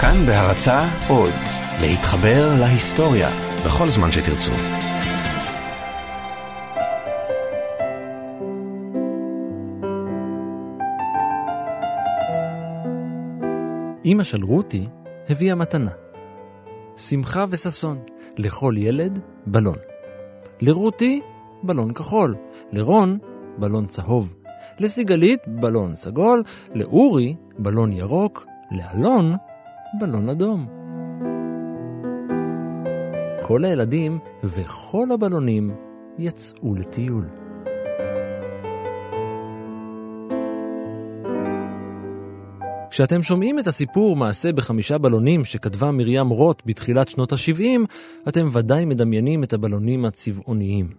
כאן בהרצה עוד, להתחבר להיסטוריה בכל זמן שתרצו. אמא של רותי הביאה מתנה. שמחה וששון, לכל ילד בלון. לרותי, בלון כחול, לרון, בלון צהוב, לסיגלית, בלון סגול, לאורי, בלון ירוק, לאלון, בלון אדום. כל הילדים וכל הבלונים יצאו לטיול. כשאתם שומעים את הסיפור מעשה בחמישה בלונים שכתבה מרים רוט בתחילת שנות ה-70, אתם ודאי מדמיינים את הבלונים הצבעוניים.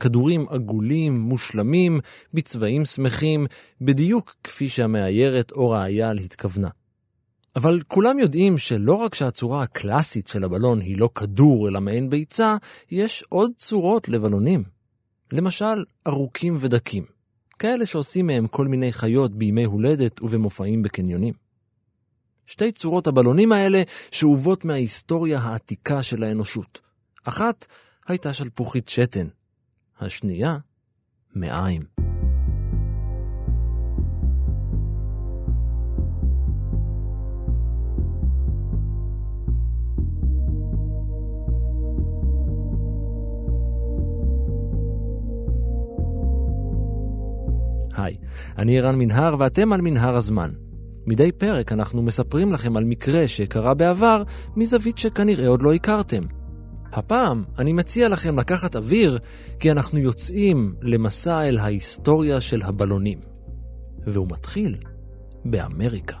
כדורים עגולים, מושלמים, בצבעים שמחים, בדיוק כפי שהמאיירת אורה אייל התכוונה. אבל כולם יודעים שלא רק שהצורה הקלאסית של הבלון היא לא כדור אלא מעין ביצה, יש עוד צורות לבלונים. למשל, ארוכים ודקים. כאלה שעושים מהם כל מיני חיות בימי הולדת ובמופעים בקניונים. שתי צורות הבלונים האלה שאובות מההיסטוריה העתיקה של האנושות. אחת הייתה שלפוחית שתן, השנייה, מעיים. היי, אני ערן מנהר ואתם על מנהר הזמן. מדי פרק אנחנו מספרים לכם על מקרה שקרה בעבר מזווית שכנראה עוד לא הכרתם. הפעם אני מציע לכם לקחת אוויר כי אנחנו יוצאים למסע אל ההיסטוריה של הבלונים. והוא מתחיל באמריקה.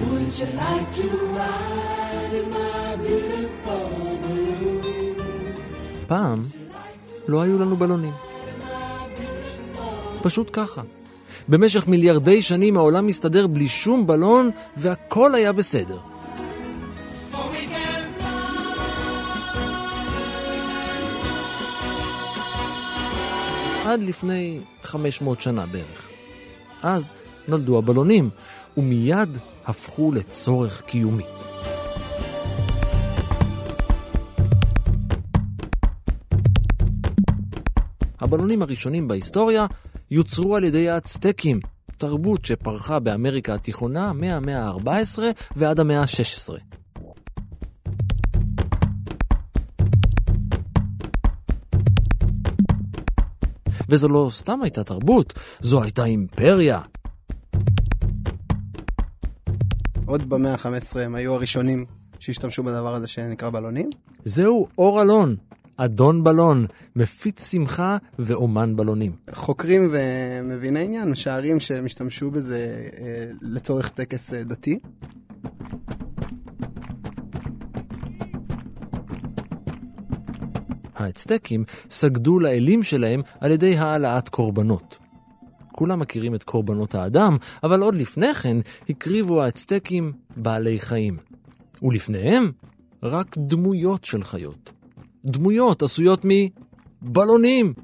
Would you like to ride in my פעם לא היו לנו בלונים. פשוט ככה. במשך מיליארדי שנים העולם מסתדר בלי שום בלון והכל היה בסדר. עד לפני 500 שנה בערך. אז נולדו הבלונים, ומיד הפכו לצורך קיומי. הבלונים הראשונים בהיסטוריה יוצרו על ידי האצטקים, תרבות שפרחה באמריקה התיכונה מהמאה ה-14 ועד המאה ה-16. וזו לא סתם הייתה תרבות, זו הייתה אימפריה. עוד במאה ה-15 הם היו הראשונים שהשתמשו בדבר הזה שנקרא בלונים? זהו אור אלון, אדון בלון, מפיץ שמחה ואומן בלונים. חוקרים ומביני עניין משערים שהם השתמשו בזה אה, לצורך טקס אה, דתי. האצטקים סגדו לאלים שלהם על ידי העלאת קורבנות. כולם מכירים את קורבנות האדם, אבל עוד לפני כן הקריבו האצטקים בעלי חיים. ולפניהם, רק דמויות של חיות. דמויות עשויות מבלונים.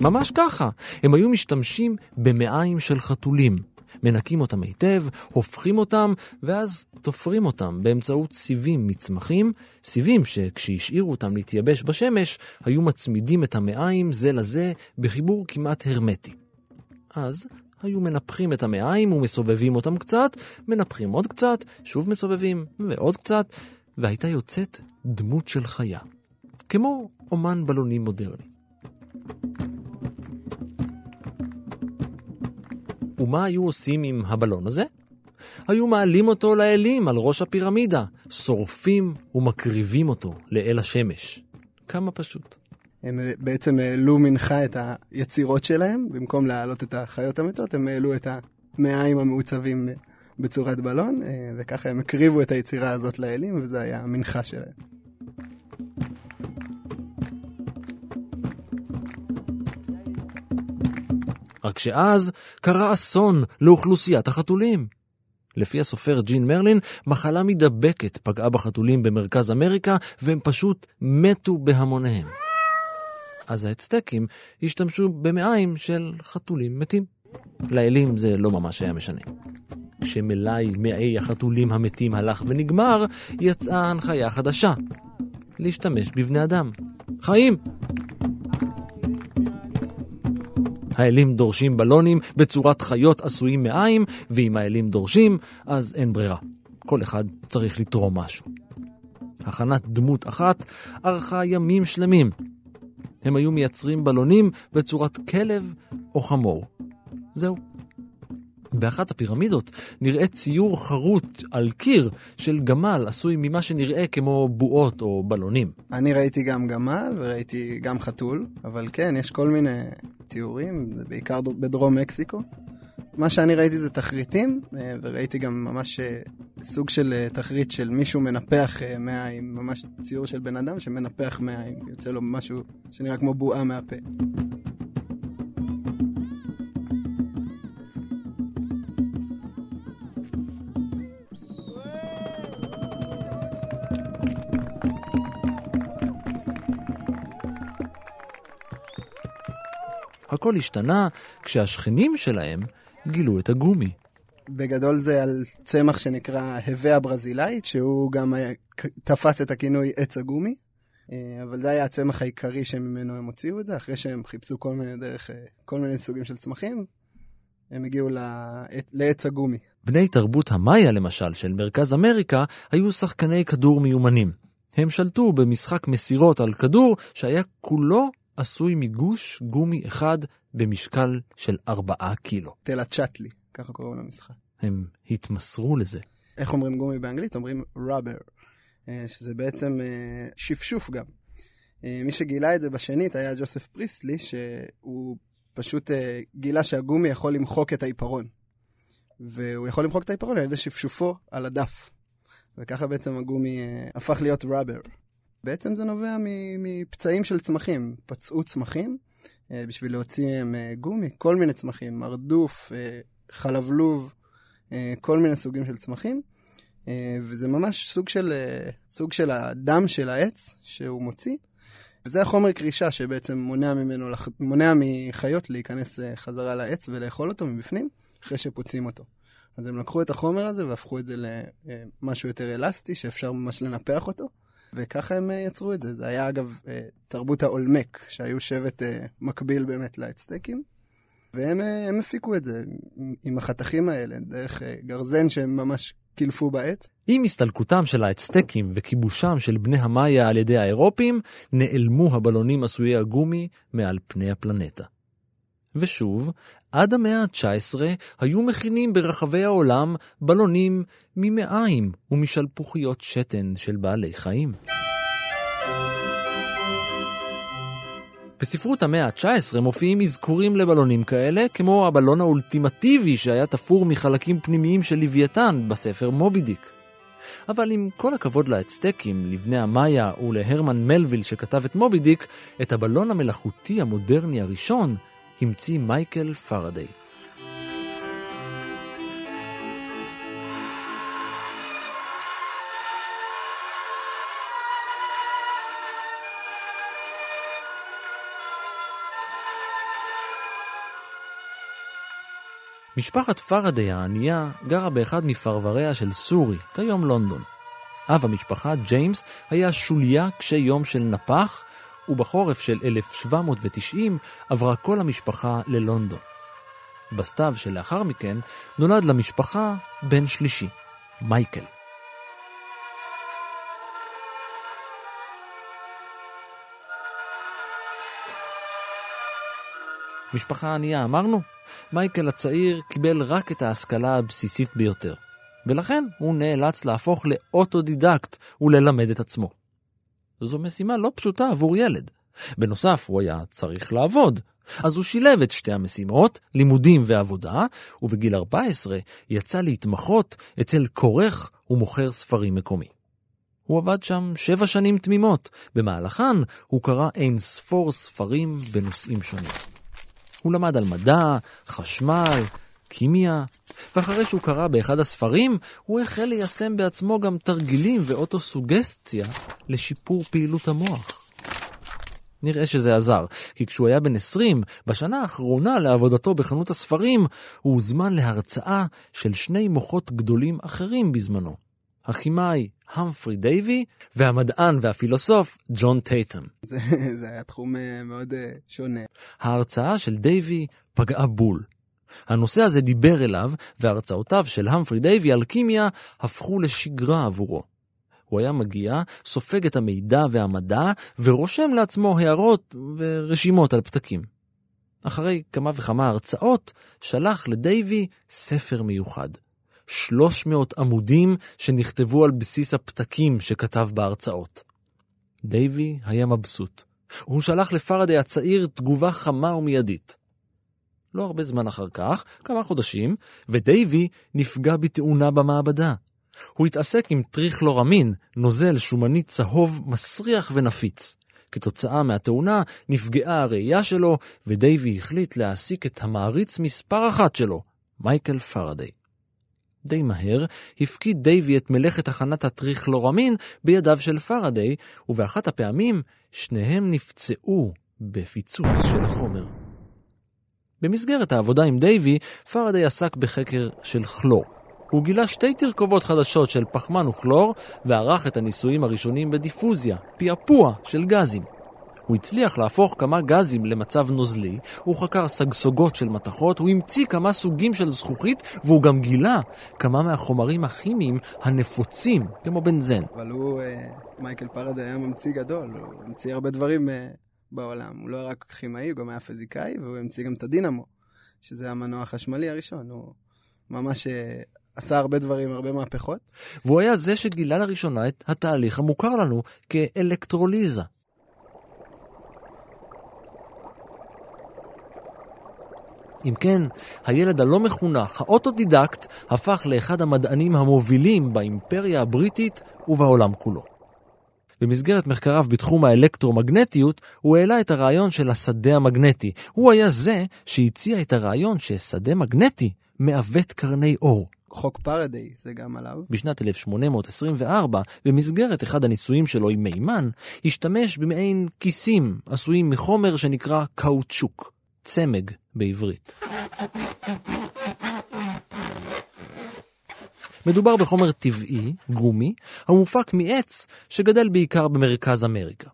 ממש ככה, הם היו משתמשים במעיים של חתולים. מנקים אותם היטב, הופכים אותם, ואז תופרים אותם באמצעות סיבים מצמחים, סיבים שכשהשאירו אותם להתייבש בשמש, היו מצמידים את המעיים זה לזה בחיבור כמעט הרמטי. אז היו מנפחים את המעיים ומסובבים אותם קצת, מנפחים עוד קצת, שוב מסובבים ועוד קצת, והייתה יוצאת דמות של חיה. כמו אומן בלונים מודרני. ומה היו עושים עם הבלון הזה? היו מעלים אותו לאלים על ראש הפירמידה, שורפים ומקריבים אותו לאל השמש. כמה פשוט. הם בעצם העלו מנחה את היצירות שלהם, במקום להעלות את החיות המתות, הם העלו את המעיים המעוצבים בצורת בלון, אה, וככה הם הקריבו את היצירה הזאת לאלים, וזה היה המנחה שלהם. רק שאז קרה אסון לאוכלוסיית החתולים. לפי הסופר ג'ין מרלין, מחלה מידבקת פגעה בחתולים במרכז אמריקה, והם פשוט מתו בהמוניהם. אז האצטקים השתמשו במעיים של חתולים מתים. לאלים זה לא ממש היה משנה. כשמלאי מעי החתולים המתים הלך ונגמר, יצאה הנחיה חדשה. להשתמש בבני אדם. חיים! האלים דורשים בלונים בצורת חיות עשויים מעיים, ואם האלים דורשים, אז אין ברירה. כל אחד צריך לתרום משהו. הכנת דמות אחת ארכה ימים שלמים. הם היו מייצרים בלונים בצורת כלב או חמור. זהו. באחת הפירמידות נראה ציור חרוט על קיר של גמל עשוי ממה שנראה כמו בועות או בלונים. אני ראיתי גם גמל וראיתי גם חתול, אבל כן, יש כל מיני תיאורים, זה בעיקר בדרום מקסיקו. מה שאני ראיתי זה תחריטים, אה, וראיתי גם ממש אה, סוג של אה, תחריט של מישהו מנפח מעיים, ממש ציור של בן אדם שמנפח מעיים, יוצא לו משהו שנראה כמו בועה מהפה. הכל השתנה כשהשכנים שלהם גילו את הגומי. בגדול זה על צמח שנקרא הווה הברזילאית, שהוא גם תפס את הכינוי עץ הגומי. אה, אבל זה היה הצמח העיקרי שממנו הם הוציאו את זה, אחרי שהם חיפשו כל מיני דרך, אה, כל מיני סוגים של צמחים, הם הגיעו לעץ הגומי. בני תרבות המאיה למשל, של מרכז אמריקה, היו שחקני כדור מיומנים. הם שלטו במשחק מסירות על כדור שהיה כולו עשוי מגוש גומי אחד במשקל של ארבעה קילו. תל צ'אטלי, ככה קוראים למשחק. הם התמסרו לזה. איך אומרים גומי באנגלית? אומרים rubber, אה, שזה בעצם אה, שפשוף גם. אה, מי שגילה את זה בשנית היה ג'וסף פריסלי, שהוא פשוט גילה שהגומי יכול למחוק את העיפרון. והוא יכול למחוק את העיפרון על ידי שפשופו על הדף. וככה בעצם הגומי הפך להיות rubber. בעצם זה נובע מפצעים של צמחים. פצעו צמחים אה, בשביל להוציא מהם אה, גומי, כל מיני צמחים, מרדוף, אה, חלבלוב, כל מיני סוגים של צמחים. וזה ממש סוג של, סוג של הדם של העץ שהוא מוציא. וזה החומר קרישה שבעצם מונע ממנו, מונע מחיות להיכנס חזרה לעץ ולאכול אותו מבפנים, אחרי שפוצעים אותו. אז הם לקחו את החומר הזה והפכו את זה למשהו יותר אלסטי, שאפשר ממש לנפח אותו. וככה הם אה, יצרו את זה. זה היה אגב אה, תרבות האולמק, שהיו שבט אה, מקביל באמת לאצטקים. והם הפיקו את זה עם החתכים האלה, דרך גרזן שהם ממש קילפו בעץ. עם הסתלקותם של האצטקים וכיבושם של בני המאיה על ידי האירופים, נעלמו הבלונים עשויי הגומי מעל פני הפלנטה. ושוב, עד המאה ה-19 היו מכינים ברחבי העולם בלונים ממעיים ומשלפוחיות שתן של בעלי חיים. בספרות המאה ה-19 מופיעים אזכורים לבלונים כאלה, כמו הבלון האולטימטיבי שהיה תפור מחלקים פנימיים של לוויתן בספר מובי דיק. אבל עם כל הכבוד לאצטקים, לבני המאיה ולהרמן מלוויל שכתב את מובי דיק, את הבלון המלאכותי המודרני הראשון המציא מייקל פרדיי. משפחת פרדיי הענייה גרה באחד מפרבריה של סורי, כיום לונדון. אב המשפחה, ג'יימס, היה שוליה קשה יום של נפח, ובחורף של 1790 עברה כל המשפחה ללונדון. בסתיו שלאחר מכן נולד למשפחה בן שלישי, מייקל. משפחה ענייה, אמרנו? מייקל הצעיר קיבל רק את ההשכלה הבסיסית ביותר, ולכן הוא נאלץ להפוך לאוטודידקט וללמד את עצמו. זו משימה לא פשוטה עבור ילד. בנוסף, הוא היה צריך לעבוד. אז הוא שילב את שתי המשימות, לימודים ועבודה, ובגיל 14 יצא להתמחות אצל כורך ומוכר ספרים מקומי. הוא עבד שם שבע שנים תמימות, במהלכן הוא קרא אין ספור ספרים בנושאים שונים. הוא למד על מדע, חשמל, כימיה, ואחרי שהוא קרא באחד הספרים, הוא החל ליישם בעצמו גם תרגילים ואוטוסוגסטיה לשיפור פעילות המוח. נראה שזה עזר, כי כשהוא היה בן 20, בשנה האחרונה לעבודתו בחנות הספרים, הוא הוזמן להרצאה של שני מוחות גדולים אחרים בזמנו. הכימאי המפרי דייווי והמדען והפילוסוף ג'ון טייטם. זה, זה היה תחום אה, מאוד אה, שונה. ההרצאה של דייווי פגעה בול. הנושא הזה דיבר אליו, והרצאותיו של המפרי דייווי על קימיה הפכו לשגרה עבורו. הוא היה מגיע, סופג את המידע והמדע, ורושם לעצמו הערות ורשימות על פתקים. אחרי כמה וכמה הרצאות, שלח לדייווי ספר מיוחד. 300 עמודים שנכתבו על בסיס הפתקים שכתב בהרצאות. דייווי היה מבסוט. הוא שלח לפרדי הצעיר תגובה חמה ומיידית. לא הרבה זמן אחר כך, כמה חודשים, ודייווי נפגע בתאונה במעבדה. הוא התעסק עם טריכלורמין, נוזל שומני צהוב מסריח ונפיץ. כתוצאה מהתאונה נפגעה הראייה שלו, ודייווי החליט להעסיק את המעריץ מספר אחת שלו, מייקל פרדיי. די מהר הפקיד דייווי את מלאכת הכנת הטריכלורמין בידיו של פרדיי, ובאחת הפעמים שניהם נפצעו בפיצוץ של החומר. במסגרת העבודה עם דייווי, פרדיי עסק בחקר של כלור. הוא גילה שתי תרכובות חדשות של פחמן וכלור, וערך את הניסויים הראשונים בדיפוזיה, פעפוע של גזים. הוא הצליח להפוך כמה גזים למצב נוזלי, הוא חקר סגסוגות של מתכות, הוא המציא כמה סוגים של זכוכית, והוא גם גילה כמה מהחומרים הכימיים הנפוצים, כמו בנזן. אבל הוא, אה, מייקל פרד היה ממציא גדול, הוא המציא הרבה דברים אה, בעולם. הוא לא היה רק כימאי, הוא גם היה פיזיקאי, והוא המציא גם את הדינמו, שזה המנוע החשמלי הראשון. הוא ממש אה, עשה הרבה דברים, הרבה מהפכות. והוא היה זה שגילה לראשונה את התהליך המוכר לנו כאלקטרוליזה. אם כן, הילד הלא מחונך, האוטודידקט, הפך לאחד המדענים המובילים באימפריה הבריטית ובעולם כולו. במסגרת מחקריו בתחום האלקטרומגנטיות, הוא העלה את הרעיון של השדה המגנטי. הוא היה זה שהציע את הרעיון ששדה מגנטי מעוות קרני אור. חוק פרדיי, זה גם עליו. בשנת 1824, במסגרת אחד הניסויים שלו עם מימן, השתמש במעין כיסים עשויים מחומר שנקרא קאוצ'וק, צמג בעברית. מדובר בחומר טבעי, גומי, המופק מעץ שגדל בעיקר במרכז אמריקה.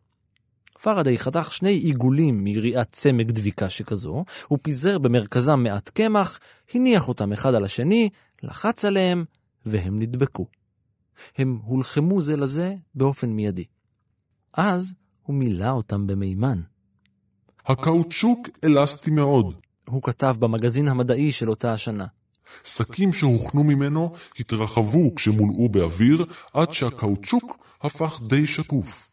פרדיי חתך שני עיגולים מיריעת צמג דביקה שכזו, הוא פיזר במרכזם מעט קמח, הניח אותם אחד על השני, לחץ עליהם, והם נדבקו. הם הולחמו זה לזה באופן מיידי. אז הוא מילא אותם במימן. הקאוצ'וק אלסטי מאוד. הוא כתב במגזין המדעי של אותה השנה. שקים שהוכנו ממנו התרחבו כשמולאו באוויר, עד שהקאוצ'וק הפך די שקוף.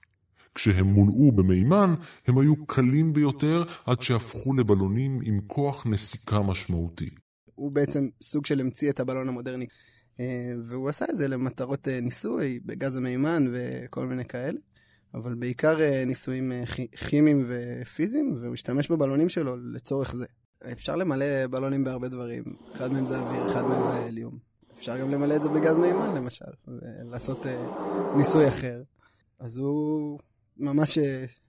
כשהם מולאו במימן, הם היו קלים ביותר עד שהפכו לבלונים עם כוח נסיקה משמעותי. הוא בעצם סוג של המציא את הבלון המודרני. אה, והוא עשה את זה למטרות אה, ניסוי בגז המימן וכל מיני כאלה. אבל בעיקר אה, ניסויים כימיים ופיזיים, והוא השתמש בבלונים שלו לצורך זה. אפשר למלא בלונים בהרבה דברים. אחד מהם זה אוויר, אחד מהם זה הליום. אפשר גם למלא את זה בגז מימן למשל, ולעשות ניסוי אחר. אז הוא ממש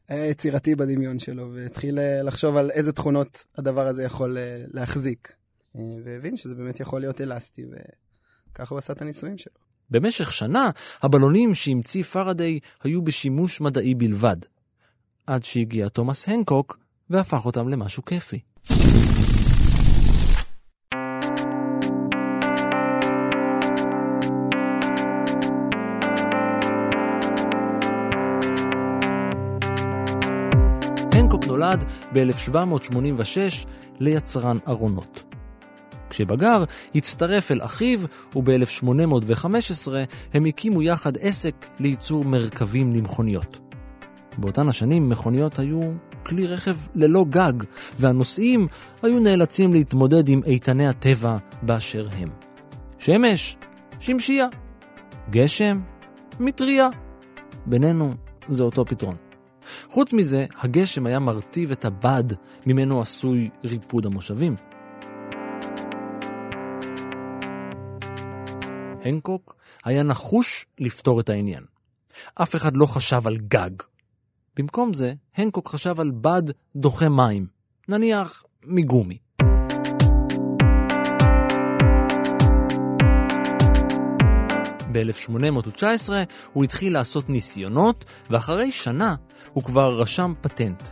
היה יצירתי בדמיון שלו, והתחיל לחשוב על איזה תכונות הדבר הזה יכול להחזיק. אה, והבין שזה באמת יכול להיות אלסטי, וככה הוא עשה את הניסויים שלו. במשך שנה, הבלונים שהמציא פרדיי היו בשימוש מדעי בלבד, עד שהגיע תומאס הנקוק והפך אותם למשהו כיפי. נולד ב-1786 ליצרן ארונות. כשבגר הצטרף אל אחיו, וב-1815 הם הקימו יחד עסק לייצור מרכבים למכוניות. באותן השנים מכוניות היו כלי רכב ללא גג, והנוסעים היו נאלצים להתמודד עם איתני הטבע באשר הם. שמש, שמשייה. גשם, מטריה. בינינו זה אותו פתרון. חוץ מזה, הגשם היה מרטיב את הבד ממנו עשוי ריפוד המושבים. הנקוק היה נחוש לפתור את העניין. אף אחד לא חשב על גג. במקום זה, הנקוק חשב על בד דוחה מים, נניח מגומי. ב-1819 הוא התחיל לעשות ניסיונות, ואחרי שנה הוא כבר רשם פטנט.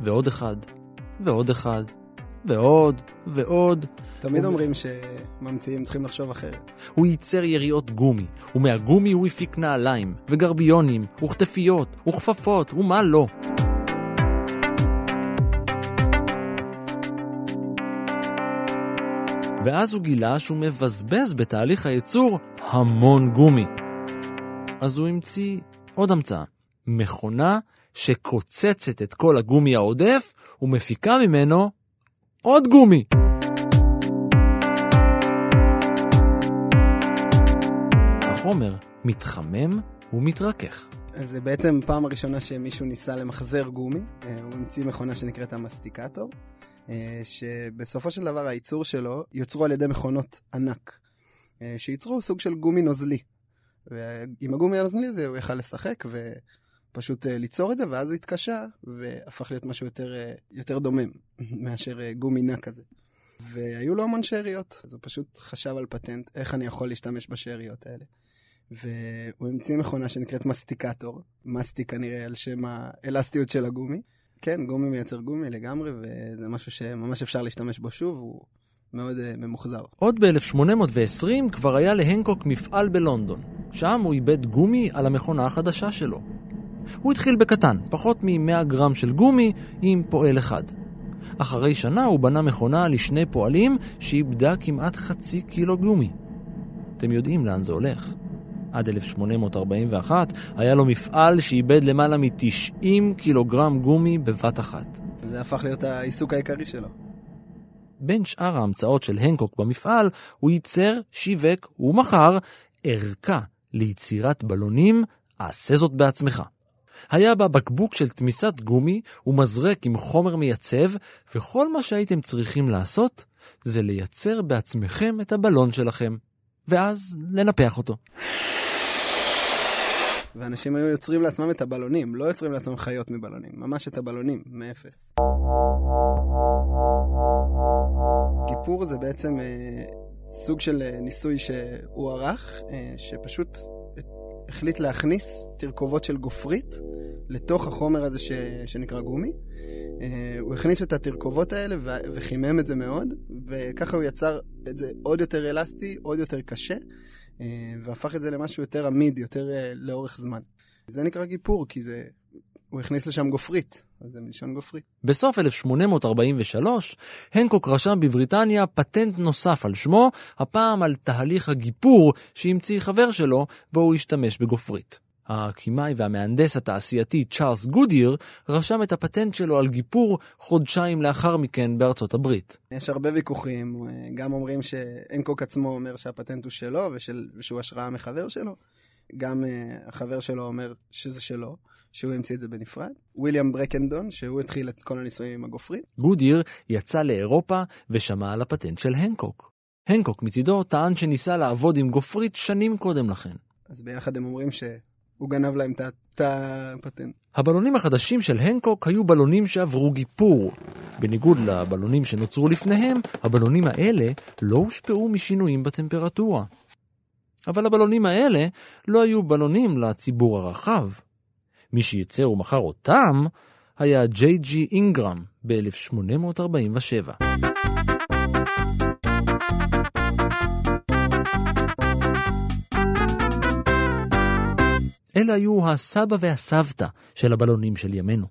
ועוד אחד, ועוד אחד, ועוד, ועוד. תמיד הוא- אומרים שממציאים צריכים לחשוב אחרת. הוא ייצר יריעות גומי, ומהגומי הוא הפיק נעליים, וגרביונים, וכתפיות, וכפפות, ומה לא. ואז הוא גילה שהוא מבזבז בתהליך הייצור המון גומי. אז הוא המציא עוד המצאה, מכונה שקוצצת את כל הגומי העודף ומפיקה ממנו עוד גומי. החומר מתחמם ומתרכך. אז זה בעצם פעם הראשונה שמישהו ניסה למחזר גומי. אה, הוא המציא מכונה שנקראת המסטיקטור, שבסופו של דבר הייצור שלו יוצרו על ידי מכונות ענק, אה, שייצרו סוג של גומי נוזלי. ועם הגומי הנוזלי הזה הוא יכל לשחק ופשוט אה, ליצור את זה, ואז הוא התקשה והפך להיות משהו יותר, אה, יותר דומם מאשר אה, גומי נע כזה. והיו לו המון שאריות, אז הוא פשוט חשב על פטנט, איך אני יכול להשתמש בשאריות האלה. והוא המציא מכונה שנקראת מסטיקטור, מסטיק כנראה על שם האלסטיות של הגומי. כן, גומי מייצר גומי לגמרי, וזה משהו שממש אפשר להשתמש בו שוב, הוא מאוד uh, ממוחזר. עוד ב-1820 כבר היה להנקוק מפעל בלונדון. שם הוא איבד גומי על המכונה החדשה שלו. הוא התחיל בקטן, פחות מ-100 גרם של גומי עם פועל אחד. אחרי שנה הוא בנה מכונה לשני פועלים שאיבדה כמעט חצי קילו גומי. אתם יודעים לאן זה הולך. עד 1841 היה לו מפעל שאיבד למעלה מ-90 קילוגרם גומי בבת אחת. זה הפך להיות העיסוק העיקרי שלו. בין שאר ההמצאות של הנקוק במפעל, הוא ייצר, שיווק ומכר ערכה ליצירת בלונים, עשה זאת בעצמך. היה בה בקבוק של תמיסת גומי ומזרק עם חומר מייצב, וכל מה שהייתם צריכים לעשות זה לייצר בעצמכם את הבלון שלכם, ואז לנפח אותו. ואנשים היו יוצרים לעצמם את הבלונים, לא יוצרים לעצמם חיות מבלונים, ממש את הבלונים, מאפס. גיפור זה בעצם אה, סוג של אה, ניסוי שהוא ערך, אה, שפשוט החליט להכניס תרכובות של גופרית לתוך החומר הזה ש, שנקרא גומי. אה, הוא הכניס את התרכובות האלה ו- וחימם את זה מאוד, וככה הוא יצר את זה עוד יותר אלסטי, עוד יותר קשה. אה, והפך את זה למשהו יותר עמיד, יותר אה, לאורך זמן. זה נקרא גיפור, כי זה... הוא הכניס לשם גופרית, אז זה מלשון גופרית. בסוף 1843, הנקוק רשם בבריטניה פטנט נוסף על שמו, הפעם על תהליך הגיפור שהמציא חבר שלו, בו הוא השתמש בגופרית. הכימאי והמהנדס התעשייתי צ'ארלס גודיר רשם את הפטנט שלו על גיפור חודשיים לאחר מכן בארצות הברית. יש הרבה ויכוחים, אה, גם אומרים שאנקוק עצמו אומר שהפטנט הוא שלו ושל, ושהוא השראה מחבר שלו, גם uh, החבר שלו אומר שזה שלו, שהוא המציא את זה בנפרד. וויליאם ברקנדון, שהוא התחיל את כל הניסויים עם הגופרית. גודיר יצא לאירופה ושמע על הפטנט של הנקוק. הנקוק מצידו טען שניסה לעבוד עם גופרית שנים קודם לכן. אז ביחד הם אומרים שהוא גנב להם את הפטנט. הבלונים החדשים של הנקוק היו בלונים שעברו גיפור. בניגוד לבלונים שנוצרו לפניהם, הבלונים האלה לא הושפעו משינויים בטמפרטורה. אבל הבלונים האלה לא היו בלונים לציבור הרחב. מי שייצר ומכר אותם היה ג'יי ג'י אינגרם ב-1847. אלה היו הסבא והסבתא של הבלונים של ימינו.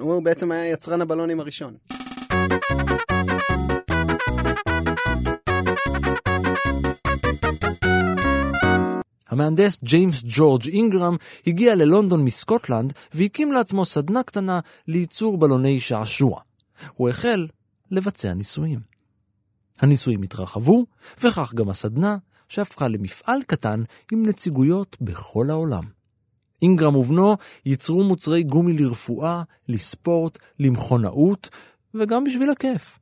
הוא בעצם היה יצרן הבלונים הראשון. המהנדס ג'יימס ג'ורג' אינגרם הגיע ללונדון מסקוטלנד והקים לעצמו סדנה קטנה לייצור בלוני שעשוע. הוא החל לבצע ניסויים. הניסויים התרחבו, וכך גם הסדנה, שהפכה למפעל קטן עם נציגויות בכל העולם. אינגרם ובנו ייצרו מוצרי גומי לרפואה, לספורט, למכונאות, וגם בשביל הכיף.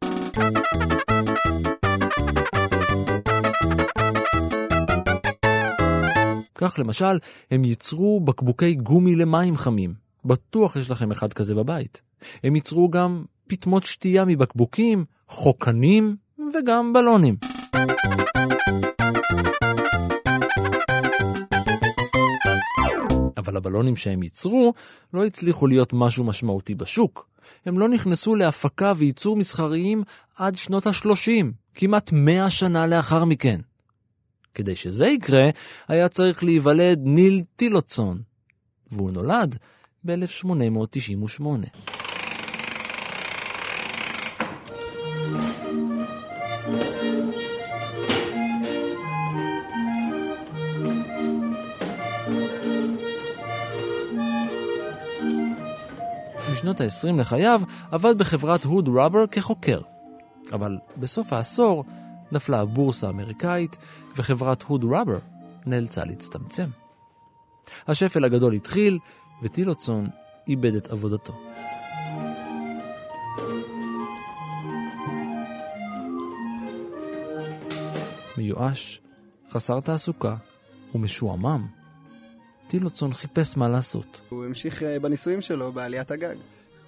כך למשל, הם ייצרו בקבוקי גומי למים חמים. בטוח יש לכם אחד כזה בבית. הם ייצרו גם פטמות שתייה מבקבוקים, חוקנים וגם בלונים. אבל הבלונים שהם ייצרו לא הצליחו להיות משהו משמעותי בשוק. הם לא נכנסו להפקה וייצור מסחריים עד שנות ה-30, כמעט 100 שנה לאחר מכן. כדי שזה יקרה, היה צריך להיוולד ניל טילוצון, והוא נולד ב-1898. בשנות ה-20 לחייו עבד בחברת הוד ראבר כחוקר. אבל בסוף העשור נפלה הבורסה האמריקאית וחברת הוד ראבר נאלצה להצטמצם. השפל הגדול התחיל וטילוצון איבד את עבודתו. מיואש, חסר תעסוקה ומשועמם, טילוצון חיפש מה לעשות. הוא המשיך אה, בניסויים שלו בעליית הגג.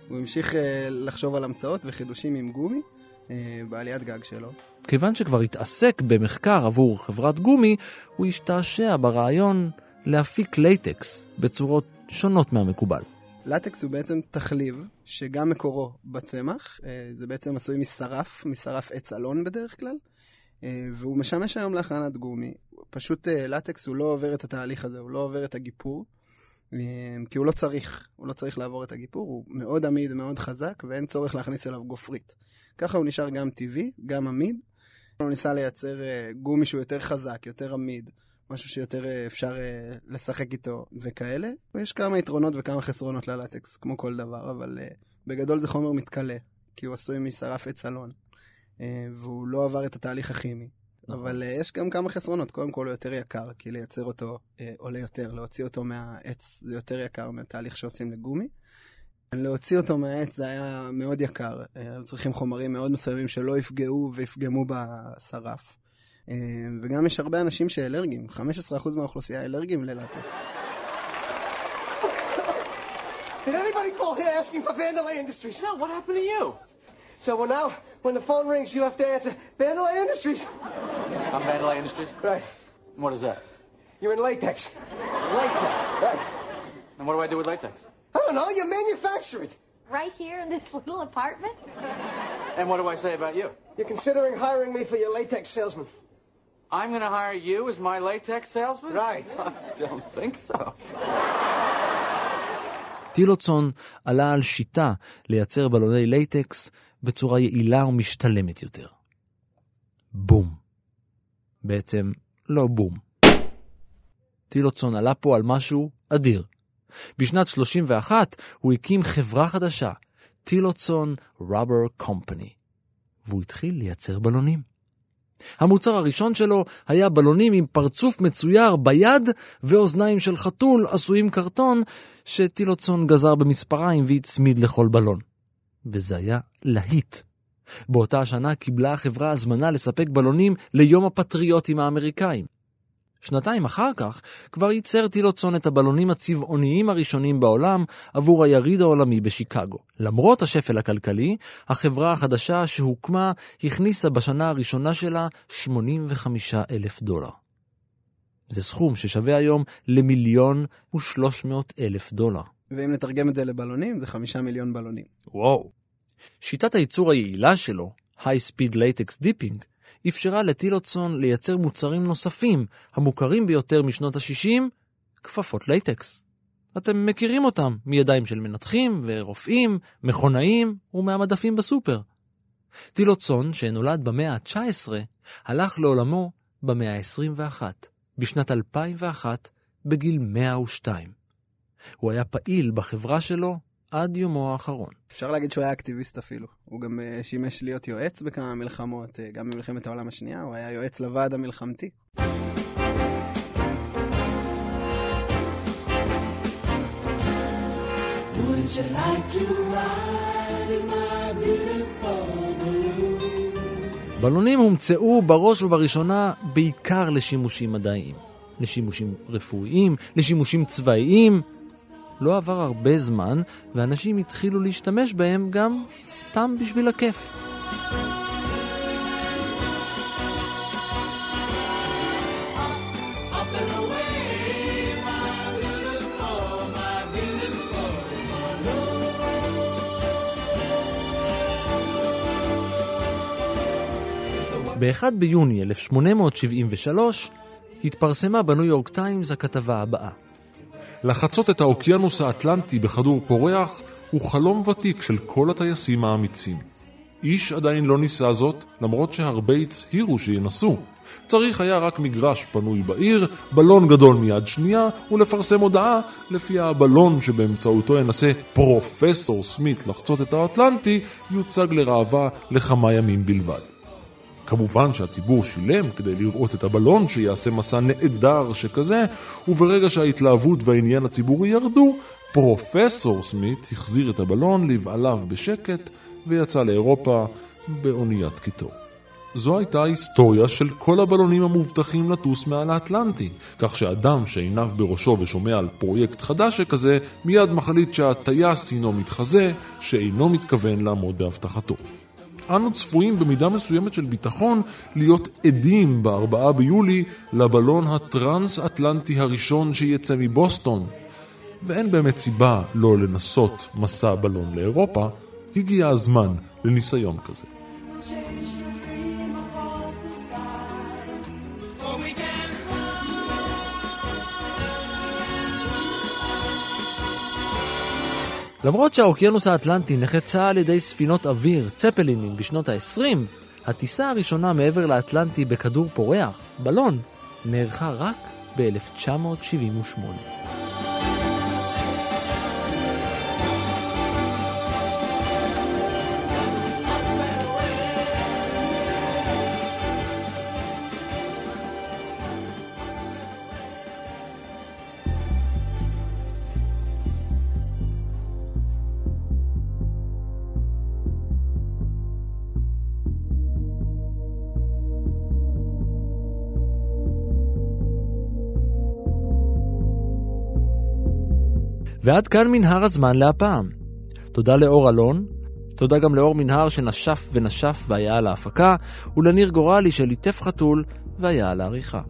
הוא המשיך אה, לחשוב על המצאות וחידושים עם גומי אה, בעליית גג שלו. כיוון שכבר התעסק במחקר עבור חברת גומי, הוא השתעשע ברעיון להפיק לייטקס בצורות שונות מהמקובל. לטקס הוא בעצם תחליב שגם מקורו בצמח, זה בעצם עשוי משרף, משרף עץ אלון בדרך כלל, והוא משמש היום להכנת גומי. פשוט לטקס הוא לא עובר את התהליך הזה, הוא לא עובר את הגיפור, כי הוא לא צריך, הוא לא צריך לעבור את הגיפור, הוא מאוד עמיד, מאוד חזק, ואין צורך להכניס אליו גופרית. ככה הוא נשאר גם טבעי, גם עמיד. הוא ניסה לייצר גומי שהוא יותר חזק, יותר עמיד, משהו שיותר אפשר לשחק איתו וכאלה. ויש כמה יתרונות וכמה חסרונות ללטקס, כמו כל דבר, אבל בגדול זה חומר מתכלה, כי הוא עשוי משרף עץ אלון, והוא לא עבר את התהליך הכימי. נכון. אבל uh, יש גם כמה חסרונות. קודם כל הוא יותר יקר, כי לייצר אותו uh, עולה יותר. להוציא אותו מהעץ זה יותר יקר מהתהליך שעושים לגומי. להוציא אותו מהעץ זה היה מאוד יקר. Uh, היו צריכים חומרים מאוד מסוימים שלא יפגעו ויפגמו בשרף. Uh, וגם יש הרבה אנשים שאלרגיים. 15% מהאוכלוסייה אלרגיים ללטקס. Did anybody call here asking for Vandalay Industries? No, what happened to you? So well, now, when the phone rings, you have to answer Vandalay Industries. I'm Vandalay Industries? Right. And what is that? You're in latex. Latex? Right. And what do I do with latex? I don't know. You manufacture it. Right here in this little apartment? And what do I say about you? You're considering hiring me for your latex salesman. I'm going to hire you as my latex salesman? Right. I don't think so. טילוצון עלה על שיטה לייצר בלוני לייטקס בצורה יעילה ומשתלמת יותר. בום. בעצם לא בום. טילוצון עלה פה על משהו אדיר. בשנת 31 הוא הקים חברה חדשה, טילוצון רבר קומפני, והוא התחיל לייצר בלונים. המוצר הראשון שלו היה בלונים עם פרצוף מצויר ביד ואוזניים של חתול עשויים קרטון שטילוצון גזר במספריים והצמיד לכל בלון. וזה היה להיט. באותה השנה קיבלה החברה הזמנה לספק בלונים ליום הפטריוטים האמריקאים. שנתיים אחר כך כבר ייצר טילוצון את הבלונים הצבעוניים הראשונים בעולם עבור היריד העולמי בשיקגו. למרות השפל הכלכלי, החברה החדשה שהוקמה הכניסה בשנה הראשונה שלה 85 אלף דולר. זה סכום ששווה היום למיליון ושלוש מאות אלף דולר. ואם נתרגם את זה לבלונים, זה חמישה מיליון בלונים. וואו. שיטת הייצור היעילה שלו, High Speed Latex Dipping, אפשרה לטילוצון לייצר מוצרים נוספים, המוכרים ביותר משנות ה-60, כפפות לייטקס. אתם מכירים אותם מידיים של מנתחים ורופאים, מכונאים ומהמדפים בסופר. טילוצון, שנולד במאה ה-19, הלך לעולמו במאה ה-21, בשנת 2001, בגיל 102. הוא היה פעיל בחברה שלו עד יומו האחרון. אפשר להגיד שהוא היה אקטיביסט אפילו. הוא גם uh, שימש להיות יועץ בכמה מלחמות, uh, גם במלחמת העולם השנייה, הוא היה יועץ לוועד המלחמתי. בלונים הומצאו בראש ובראשונה בעיקר לשימושים מדעיים. לשימושים רפואיים, לשימושים צבאיים. לא עבר הרבה זמן, ואנשים התחילו להשתמש בהם גם סתם בשביל הכיף. ב-1 ביוני 1873 התפרסמה בניו יורק טיימס הכתבה הבאה. לחצות את האוקיינוס האטלנטי בכדור פורח הוא חלום ותיק של כל הטייסים האמיצים. איש עדיין לא ניסה זאת, למרות שהרבה הצהירו שינסו. צריך היה רק מגרש פנוי בעיר, בלון גדול מיד שנייה, ולפרסם הודעה לפיה הבלון שבאמצעותו ינסה פרופסור סמית לחצות את האטלנטי, יוצג לראווה לכמה ימים בלבד. כמובן שהציבור שילם כדי לראות את הבלון שיעשה מסע נהדר שכזה, וברגע שההתלהבות והעניין הציבורי ירדו, פרופסור סמית החזיר את הבלון לבעליו בשקט ויצא לאירופה באוניית קיטור. זו הייתה ההיסטוריה של כל הבלונים המובטחים לטוס מעל האטלנטי, כך שאדם שעיניו בראשו ושומע על פרויקט חדש שכזה, מיד מחליט שהטייס הינו מתחזה, שאינו מתכוון לעמוד בהבטחתו. אנו צפויים במידה מסוימת של ביטחון להיות עדים ב-4 ביולי לבלון הטרנס-אטלנטי הראשון שיצא מבוסטון. ואין באמת סיבה לא לנסות מסע בלון לאירופה, הגיע הזמן לניסיון כזה. למרות שהאוקיינוס האטלנטי נחצה על ידי ספינות אוויר, צפלינים, בשנות ה-20, הטיסה הראשונה מעבר לאטלנטי בכדור פורח, בלון, נערכה רק ב-1978. ועד כאן מנהר הזמן להפעם. תודה לאור אלון, תודה גם לאור מנהר שנשף ונשף והיה על ההפקה, ולניר גורלי שליטף חתול והיה על העריכה.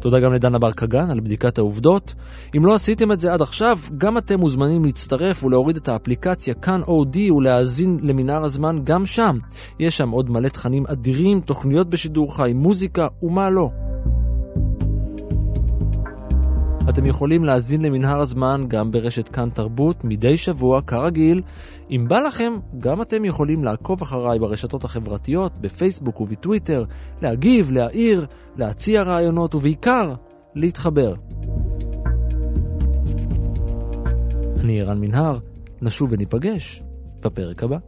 תודה גם לדנה בר קגן על בדיקת העובדות. אם לא עשיתם את זה עד עכשיו, גם אתם מוזמנים להצטרף ולהוריד את האפליקציה כאן אודי ולהאזין למנהר הזמן גם שם. יש שם עוד מלא תכנים אדירים, תוכניות בשידור חי, מוזיקה ומה לא. אתם יכולים להאזין למנהר הזמן גם ברשת כאן תרבות מדי שבוע, כרגיל. אם בא לכם, גם אתם יכולים לעקוב אחריי ברשתות החברתיות, בפייסבוק ובטוויטר, להגיב, להעיר, להציע רעיונות ובעיקר, להתחבר. אני ערן מנהר, נשוב וניפגש בפרק הבא.